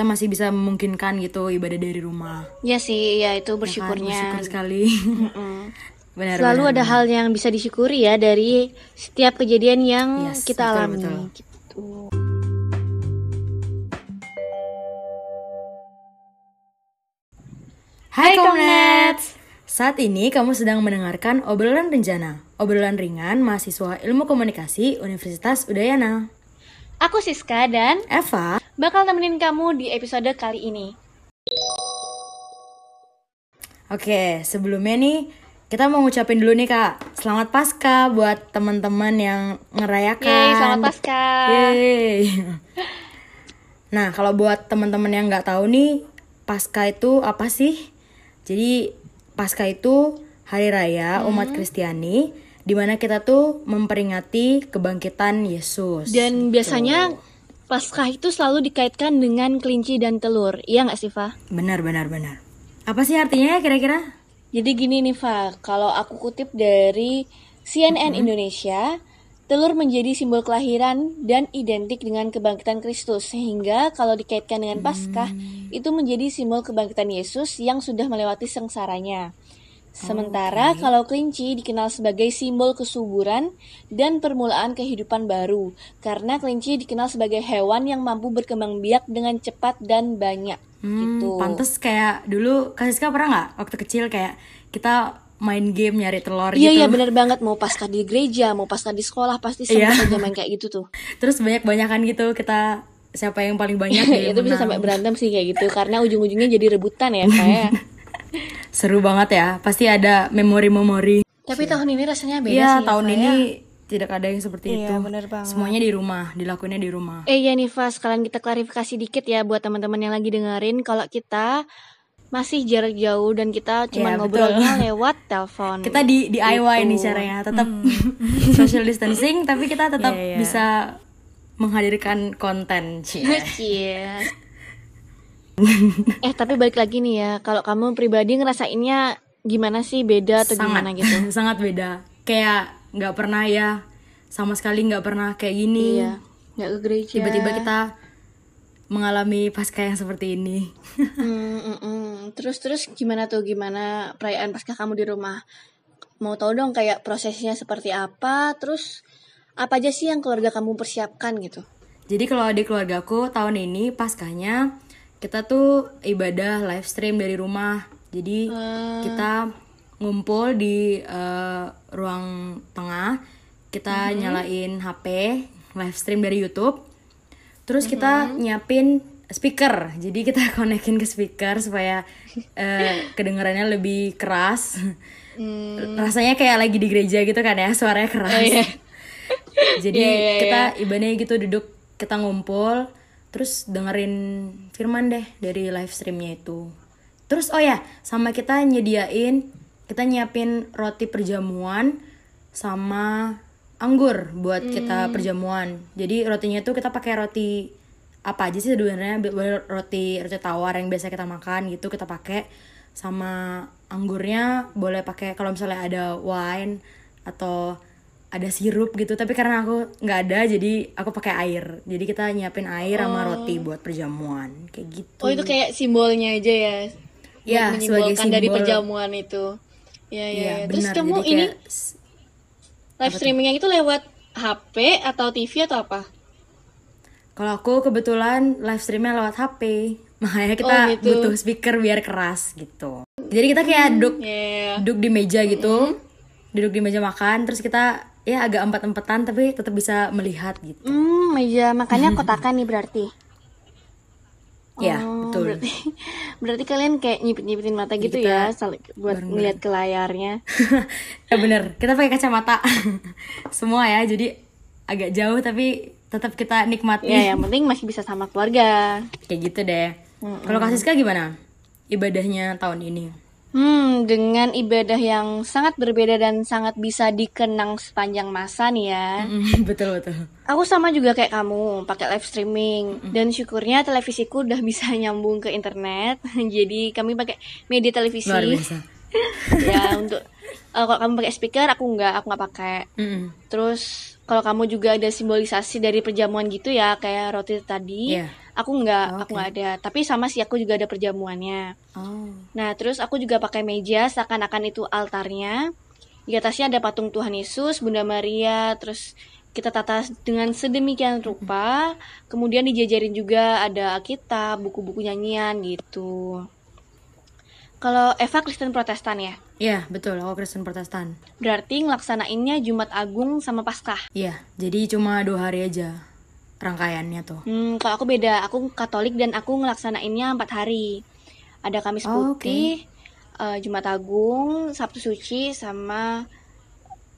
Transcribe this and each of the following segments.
kita masih bisa memungkinkan gitu ibadah dari rumah. Ya sih, ya itu Ya kan? bersyukurnya. Bersyukur sekali. Mm. benar. Selalu benar, ada benar. hal yang bisa disyukuri ya dari setiap kejadian yang Yes, kita betul, alami. betul. Gitu. Hai Hai, Komnets! Saat ini kamu sedang mendengarkan obrolan rencana, obrolan ringan mahasiswa ilmu komunikasi Universitas Udayana. Aku Siska dan Eva, bakal temenin kamu di episode kali ini. oke sebelumnya nih kita mau ngucapin dulu nih kak, selamat pasca buat teman-teman yang ngerayakan. Yeay, selamat pasca. Yeay. Nah, kalau buat teman-teman yang nggak tahu nih, Pasca itu apa sih? Jadi, Pasca itu hari raya Hmm. umat Kristiani di mana kita tuh memperingati kebangkitan Yesus. Dan biasanya Paskah itu selalu dikaitkan dengan kelinci dan telur. Iya nggak sih, Fa? benar benar benar. Apa sih artinya ya kira-kira? Jadi gini nih, Fa. Kalau aku kutip dari CNN Indonesia, telur menjadi simbol kelahiran dan identik dengan kebangkitan Kristus. Sehingga kalau dikaitkan dengan Paskah, itu menjadi simbol kebangkitan Yesus yang sudah melewati sengsaranya. Sementara kalau kelinci dikenal sebagai simbol kesuburan dan permulaan kehidupan baru, karena kelinci dikenal sebagai hewan yang mampu berkembang biak dengan cepat dan banyak. Hmm, gitu. pantes kayak dulu Kasiska pernah nggak waktu kecil kayak kita main game nyari telur Iya gitu. iya bener banget mau pasca di gereja mau pasca di sekolah pasti Iya. sempat aja main kayak gitu tuh. Terus banyak-banyakan gitu kita siapa yang paling banyak itu bisa sampai berantem sih kayak gitu karena ujung-ujungnya jadi rebutan ya kayak. Seru banget ya. Pasti ada memori-memori. Tapi tahun ini rasanya beda Iya, sih. ya, tahun Fa, ini ya. tidak ada yang seperti Iya, itu. bener banget. Semuanya di rumah, dilakuinnya di rumah. Eh ya nih Fa, sekalian kita klarifikasi dikit ya buat teman-teman yang lagi dengerin kalau kita masih jarak jauh dan kita cuma Iya, ngobrolnya lewat telepon. Kita di DIY nih Gitu. caranya, tetap social distancing tapi kita tetap Iya, iya. bisa menghadirkan konten. Cie. Cie. eh tapi balik lagi nih ya, kalau kamu pribadi ngerasainnya gimana sih beda atau sangat gimana gitu? sangat beda. Kayak nggak pernah ya sama sekali nggak pernah kayak gini. Iya, nggak ke gereja. Tiba-tiba kita mengalami pasca yang seperti ini. Hmm, mm, mm. Terus terus gimana tuh gimana perayaan pasca kamu di rumah? Mau tahu dong kayak prosesnya seperti apa? Terus apa aja sih yang keluarga kamu persiapkan gitu? Jadi kalau di keluargaku tahun ini paskanya kita tuh ibadah live stream dari rumah. Jadi Hmm. kita ngumpul di eh, ruang tengah, kita nyalain HP live stream dari YouTube. Terus kita nyiapin speaker. Jadi kita konekin ke speaker supaya eh, kedengarannya lebih keras. Rasanya kayak lagi di gereja gitu kan ya, suaranya keras. Jadi Iya, iya, kita ibadahnya gitu duduk kita ngumpul terus dengerin firman deh dari live streamnya itu. Terus oh ya sama kita nyediain kita nyiapin roti perjamuan sama anggur buat kita perjamuan. Jadi rotinya tuh kita pakai roti apa aja sih sebenarnya roti roti tawar yang biasa kita makan gitu kita pakai sama anggurnya boleh pakai kalau misalnya ada wine atau ada sirup gitu tapi karena aku nggak ada jadi aku pakai air jadi kita nyiapin air sama roti buat perjamuan kayak gitu Oh itu kayak simbolnya aja ya? Ya, sebagai menyimbolkan dari simbol. perjamuan itu. Ya ya. Iya, ya. Terus benar. kamu Jadi ini kayak live streamingnya itu lewat HP atau TV atau apa? kalau aku kebetulan live streamnya lewat HP makanya kita Oh, gitu. butuh speaker biar keras gitu jadi kita kayak duduk Ya. duduk di meja gitu duduk di meja makan terus kita ya agak empat-empatan tapi tetap bisa melihat gitu. Hmm, meja makannya kotakan nih berarti. ya Oh, betul. Berarti, berarti kalian kayak nyipit-nyipitin mata gitu kita ya, sal- buat ngeliat ke layarnya. ya bener kita pakai kacamata. Semua ya jadi agak jauh tapi tetap kita nikmati. Ya, yang penting masih bisa sama keluarga. kayak gitu deh. Kalau Kasiska gimana ibadahnya tahun ini Hmm, dengan ibadah yang sangat berbeda dan sangat bisa dikenang sepanjang masa nih ya. Mm, betul betul Aku sama juga kayak kamu, pakai live streaming. Dan syukurnya televisiku udah bisa nyambung ke internet. Jadi kami pakai media televisi. luar biasa ya untuk eh, kalau kamu pakai speaker, aku nggak, aku nggak pakai. Mm-mm. Terus kalau kamu juga ada simbolisasi dari perjamuan gitu ya, kayak roti tadi. Iya. Aku nggak, Oh, aku nggak ada. Tapi sama sih aku juga ada perjamuannya. Oh. Nah, terus aku juga pakai meja seakan-akan itu altarnya. Di atasnya ada patung Tuhan Yesus, Bunda Maria, terus kita tata dengan sedemikian rupa. Kemudian dijajarin juga ada Alkitab, buku-buku nyanyian gitu. Kalau Eva Kristen Protestan ya, Iya, betul. Aku Kristen Protestan. berarti ngelaksanainnya Jumat Agung sama Paskah. Iya, jadi cuma dua hari aja rangkaiannya tuh. Hmm, kalau aku beda, aku Katolik dan aku ngelaksanainnya empat hari. Ada Kamis Oh, Putih, eh, Jumat Agung, Sabtu Suci, sama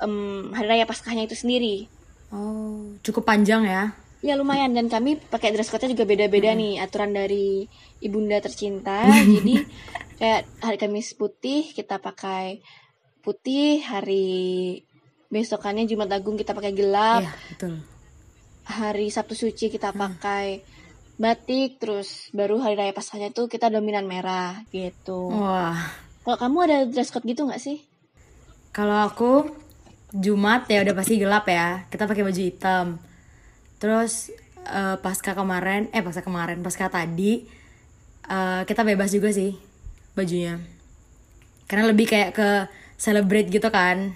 em, Hari Raya Paskahnya itu sendiri. Oh, cukup panjang ya. Ya lumayan dan kami pakai dress code-nya juga beda-beda nih aturan dari ibunda tercinta. Jadi kayak hari Kamis Putih kita pakai putih, hari besokannya Jumat Agung kita pakai gelap, Iya, betul. Hari Sabtu Suci kita pakai batik, terus baru hari raya Paskahnya tuh kita dominan merah gitu. Wah, Kalau kamu ada dress code gitu nggak sih? kalau aku Jumat ya udah pasti gelap ya. Kita pakai baju hitam. Terus eh, pasca kemarin, eh pasca kemarin, pasca tadi eh, kita bebas juga sih bajunya. Karena lebih kayak ke celebrate gitu kan.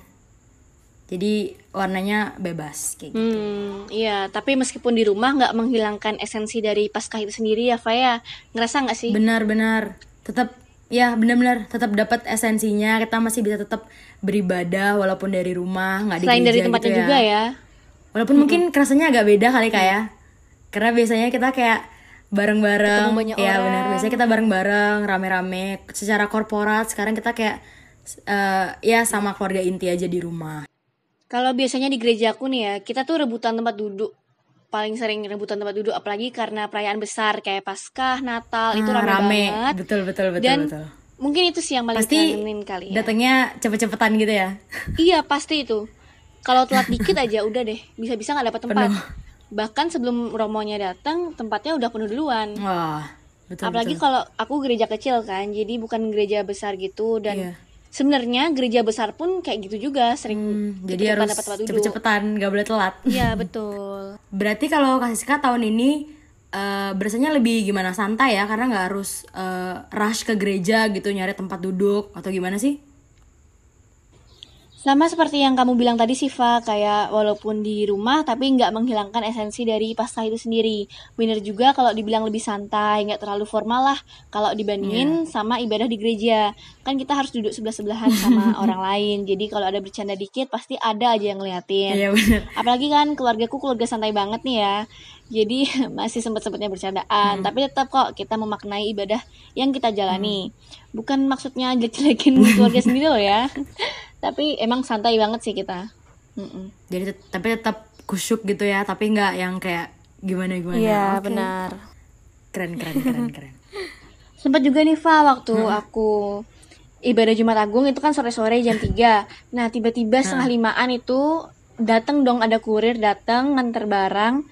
Jadi warnanya bebas kayak gitu. Hmm, iya. Tapi meskipun di rumah nggak menghilangkan esensi dari Paskah itu sendiri ya, Faya. Ngerasa nggak sih? Benar-benar tetap ya benar-benar tetap dapat esensinya. Kita masih bisa tetap beribadah walaupun dari rumah, nggak di Selain dari tempatnya gitu juga ya. Walaupun mungkin kerasanya agak beda kali kak ya. Karena biasanya kita kayak bareng-bareng. Ya orang. benar. Biasanya kita bareng-bareng, rame-rame. Secara korporat sekarang kita kayak eh, ya sama keluarga inti aja di rumah. Kalau biasanya di gereja aku nih ya, kita tuh rebutan tempat duduk. Paling sering rebutan tempat duduk apalagi karena perayaan besar kayak Paskah, Natal itu Ah, rame, banget. Betul betul betul Dan betul. mungkin itu sih yang paling Pasti kangenin kali ya. Datangnya cepet-cepetan gitu ya. Iya, pasti itu. Kalau telat dikit aja udah deh, bisa-bisa nggak dapat tempat. Penuh. Bahkan sebelum romonya datang, tempatnya udah penuh duluan. Wah, betul Apalagi kalau aku gereja kecil kan, jadi bukan gereja besar gitu dan Iya. Sebenarnya gereja besar pun kayak gitu juga sering Hmm, jadi harus cepet-cepetan, nggak boleh telat. Iya betul. Berarti kalau Kasiska tahun ini eh berasanya lebih gimana santai ya karena nggak harus eh, rush ke gereja gitu nyari tempat duduk atau gimana sih? Sama seperti yang kamu bilang tadi Siva, kayak walaupun di rumah tapi nggak menghilangkan esensi dari Paskah itu sendiri. Bener juga kalau dibilang lebih santai, nggak terlalu formal lah kalau dibandingin sama ibadah di gereja. Kan kita harus duduk sebelah-sebelahan sama orang lain. Jadi kalau ada bercanda dikit pasti ada aja yang ngeliatin. Iya benar. Apalagi kan keluargaku keluarga santai banget nih ya. Jadi masih sempet-sempetnya bercandaan, tapi tetap kok kita memaknai ibadah yang kita jalani. Bukan maksudnya jelek-jelekin keluarga sendiri loh ya. Tapi emang santai banget sih kita. Mm-mm. Jadi tet- tapi tetap kusyuk gitu ya, tapi nggak yang kayak gimana gimana. Iya Oke. benar. Keren keren keren keren. Sempat juga nih Fa waktu aku ibadah Jumat Agung itu kan sore-sore jam 3 Nah tiba-tiba setengah limaan itu datang dong ada kurir datang nganter barang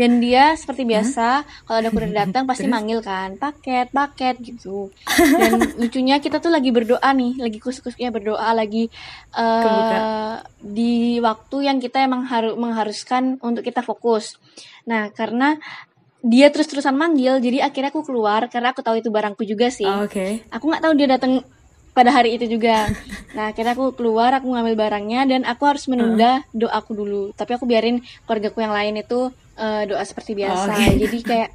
dan dia seperti biasa kalau ada kurir datang pasti manggil kan paket paket gitu. Dan lucunya kita tuh lagi berdoa nih lagi kus-kusnya berdoa lagi Kebuka. di waktu yang kita emang harus mengharuskan untuk kita fokus. Nah karena dia terus-terusan manggil jadi akhirnya aku keluar karena aku tahu itu barangku juga sih. Oh, Oke. aku nggak tahu dia datang pada hari itu juga. Nah akhirnya aku keluar aku ngambil barangnya dan aku harus menunda doaku dulu. Tapi aku biarin keluargaku yang lain itu eh, doa seperti biasa oke. jadi kayak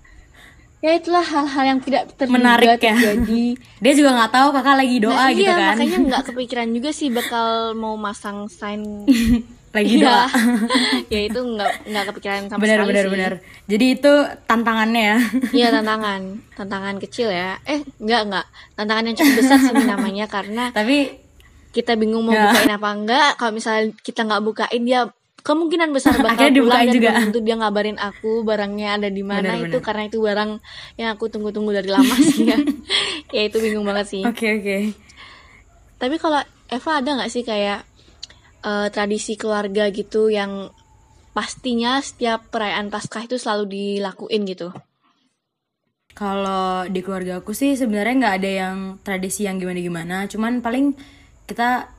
ya itulah hal-hal yang tidak terduga Menarik ya. terjadi Dia juga nggak tahu kakak lagi doa nah, gitu iya kan. makanya nggak kepikiran juga sih bakal mau masang sign lagi Iya. doa. ya itu nggak nggak kepikiran sama benar sekali benar sih. benar. Jadi itu tantangannya ya. Iya tantangan, tantangan kecil ya. Eh enggak enggak, tantangan yang cukup besar sih namanya karena tapi kita bingung mau Ya. bukain apa enggak. Kalau misalnya kita nggak bukain dia kemungkinan besar bakal pulang dan juga. belum tentu dia ngabarin aku barangnya ada di mana itu benar. karena itu barang yang aku tunggu-tunggu dari lama sih ya. ya itu bingung banget sih. oke oke. Tapi kalau Eva ada nggak sih kayak eh, tradisi keluarga gitu yang pastinya setiap perayaan Paskah itu selalu dilakuin gitu? Kalau di keluarga aku sih sebenarnya nggak ada yang tradisi yang gimana-gimana, cuman paling kita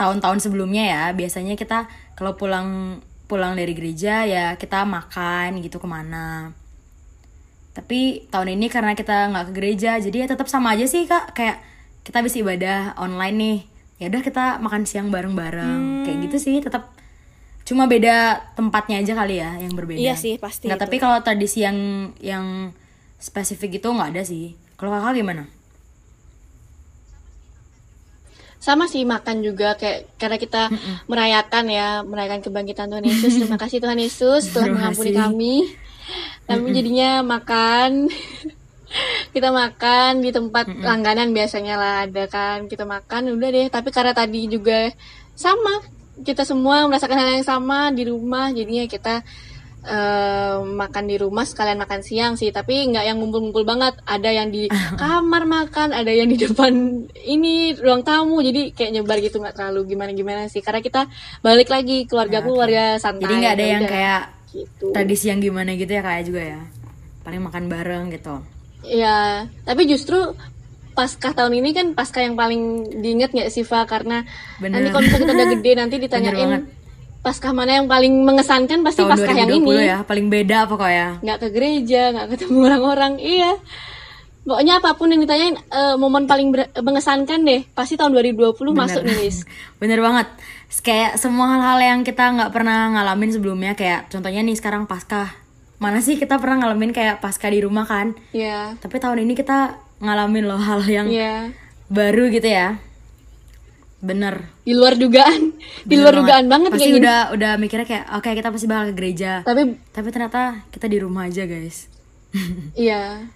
tahun-tahun sebelumnya ya biasanya kita kalau pulang pulang dari gereja ya kita makan gitu ke mana. Tapi tahun ini karena kita nggak ke gereja, jadi ya tetap sama aja sih kak. Kayak kita habis ibadah online nih, ya udah kita makan siang bareng-bareng, kayak gitu sih. Tetap cuma beda tempatnya aja kali ya yang berbeda. Iya sih, pasti Nggak, itu. tapi kalau tradisi yang yang spesifik itu nggak ada sih. Kalau kakak gimana? Sama sih makan juga kayak karena kita merayakan ya merayakan kebangkitan Tuhan Yesus. Terima kasih Tuhan Yesus telah mengampuni kami. Kami jadinya makan. Kita makan di tempat langganan biasanya lah ada kan kita makan udah deh. Tapi karena tadi juga sama kita semua merasakan hal yang sama di rumah jadinya kita eh, makan di rumah sekalian makan siang sih tapi nggak yang ngumpul-ngumpul banget. Ada yang di kamar makan ada yang di depan ini ruang tamu. Jadi kayak nyebar gitu nggak terlalu gimana gimana sih. Karena kita balik lagi keluarga keluarga santai. Jadi nggak ada ya yang udah, kayak gitu. tradisi yang gimana gitu ya kayak juga ya. Paling makan bareng gitu. ya tapi justru Paskah tahun ini kan Paskah yang paling diinget nggak sih Fa? Karena Bener. nanti kalau misalnya kita udah gede nanti ditanyain Paskah mana yang paling mengesankan pasti Tahun Paskah yang 2020 ini ya, paling beda pokoknya. nggak ke gereja nggak ketemu orang-orang iya pokoknya apa pun yang ditanyain eh, momen paling mengesankan deh pasti tahun 2020 masuk nih Liz Bener banget. Kayak semua hal-hal yang kita nggak pernah ngalamin sebelumnya kayak contohnya nih sekarang Paskah. Mana sih kita pernah ngalamin kayak Paskah di rumah kan? ya Tapi tahun ini kita ngalamin loh hal yang ya baru gitu ya. Bener. di luar dugaan di luar dugaan banget Pasti kayak gini udah udah mikirnya kayak oke kita pasti bakal ke gereja. tapi Tapi ternyata kita di rumah aja guys. Iya.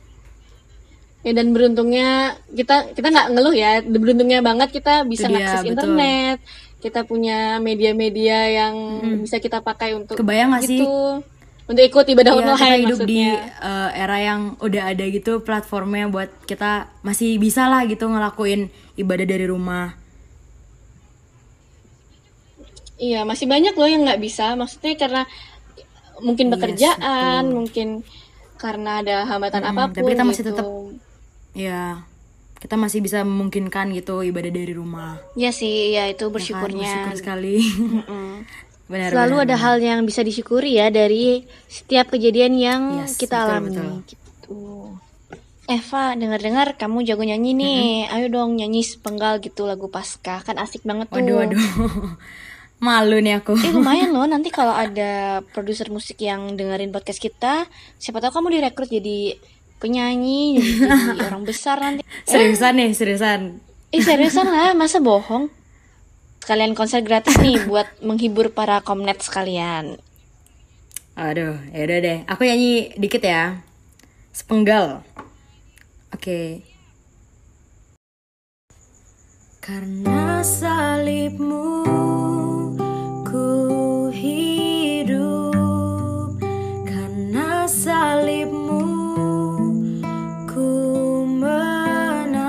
Ya dan beruntungnya kita kita nggak ngeluh ya. Beruntungnya banget kita bisa dia, mengakses betul. internet. Kita punya media-media yang bisa kita pakai untuk Kebayang gak sih? Untuk ikut ibadah Iya, kita online hidup di uh, era yang udah ada gitu platformnya buat kita masih bisa lah gitu ngelakuin ibadah dari rumah. Iya, masih banyak loh yang nggak bisa. Maksudnya karena mungkin Yes, pekerjaan, mungkin karena ada hambatan Mm-mm, apa pun tapi kita masih gitu. tetap Ya, kita masih bisa memungkinkan gitu ibadah dari rumah. Ya sih, ya itu Kan, bersyukurnya. bersyukur sekali. benar. Selalu benar, ada benar. hal yang bisa disyukuri ya dari setiap kejadian yang Yes, kita betul, alami betul. gitu. Eva, dengar-dengar kamu jago nyanyi nih. Ayo dong nyanyi sepenggal gitu lagu Paskah. Kan asik banget tuh. Waduh, waduh. Malu nih aku. Eh lumayan loh nanti kalau ada produser musik yang dengerin podcast kita, siapa tahu kamu direkrut jadi penyanyi, jadi, jadi orang besar nanti. Seriusan nih, seriusan. Eh seriusan lah, masa bohong? Sekalian konser gratis nih buat menghibur para komnet sekalian. Aduh, ya udah deh. Aku nyanyi dikit ya. Sepenggal. Oke. Karena salibmu salibmu ku menang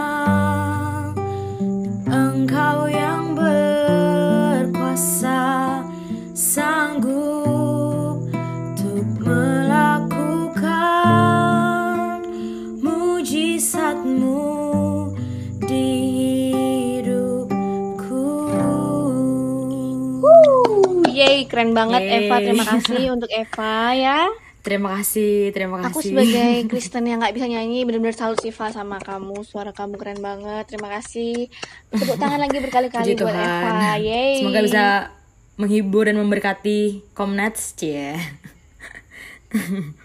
Engkau yang berkuasa sanggup untuk melakukan mujizatmu di hidupku. Yeay, keren banget Yeay. Eva. Terima kasih untuk Eva ya. Terima kasih, terima kasih. Aku sebagai Kristen yang nggak bisa nyanyi benar-benar salut Siva sama kamu. Suara kamu keren banget. Terima kasih. Tepuk tangan lagi berkali-kali buat Tuhan. Eva. Yeay. Semoga bisa menghibur dan memberkati Komnats, cie.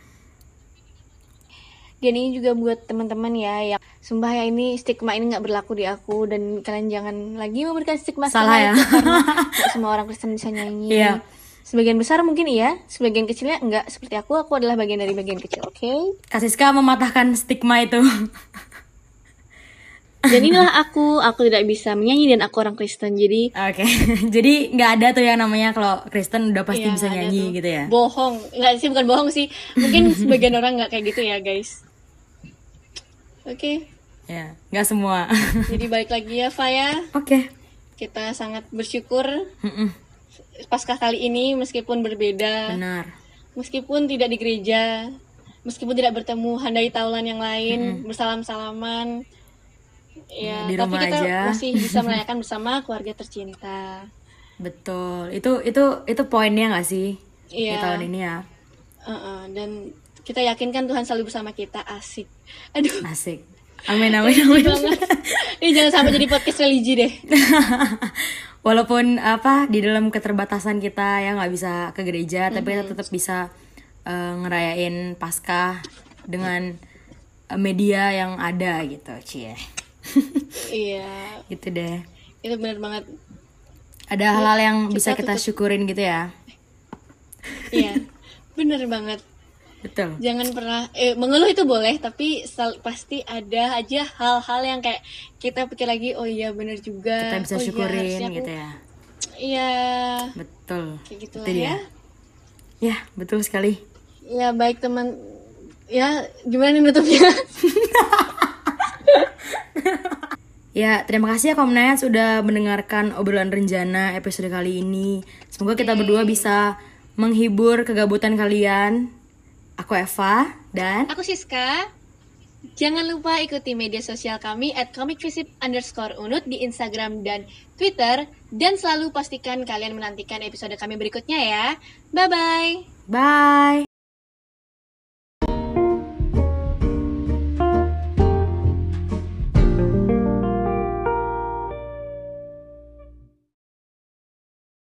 Dan ini juga buat teman-teman ya yang sumpah ya ini stigma ini nggak berlaku di aku dan kalian jangan lagi memberikan stigma Salah ya. karena semua orang Kristen bisa nyanyi. Iya. Sebagian besar mungkin iya, sebagian kecilnya enggak. Seperti aku, aku adalah bagian dari bagian kecil, oke? Kasiska mematahkan stigma itu. Dan inilah aku, aku tidak bisa menyanyi dan aku orang Kristen. Jadi Oke, jadi nggak ada tuh yang namanya kalau Kristen udah pasti Iya, bisa nyanyi tuh. gitu ya. bohong. Enggak sih, bukan bohong sih. Mungkin sebagian orang nggak kayak gitu ya, guys. Oke, Ya, nggak semua. jadi balik lagi ya, Faya. Oke. Kita sangat bersyukur Mm-mm, Paskah kali ini meskipun berbeda, Benar. meskipun tidak di gereja, meskipun tidak bertemu handai taulan yang lain, bersalam-salaman. Ya, Di tapi rumah kita aja. masih bisa merayakan bersama keluarga tercinta. Betul. Itu itu itu poinnya nggak sih di Iya. tahun ini ya? Uh-uh, dan kita yakinkan Tuhan selalu bersama kita asik aduh Asik. Amin amin amin. banget ini jangan sampai jadi podcast religi deh Walaupun apa di dalam keterbatasan kita ya nggak bisa ke gereja, tapi kita tetap bisa eh, ngerayain Paskah dengan eh, media yang ada gitu, cie. iya gitu deh. itu benar banget Ada hal-hal yang kita bisa kita syukurin gitu ya. iya bener banget Betul. jangan pernah eh, mengeluh itu boleh tapi sel- pasti ada aja hal-hal yang kayak kita pikir lagi oh iya bener juga Kita bisa oh, iya, syukurin aku- gitu ya. iya Betul. kayak gitu Itu lah ya Ya, betul sekali. ya baik teman ya gimana nih nutupnya Ya, terima kasih ya Komnas sudah mendengarkan obrolan rencana episode kali ini. Semoga kita berdua bisa menghibur kegabutan kalian. Aku Eva dan aku Siska Jangan lupa ikuti media sosial kami at comicvisip underscore unut di Instagram dan Twitter. Dan selalu pastikan kalian menantikan episode kami berikutnya ya. Bye-bye. bye.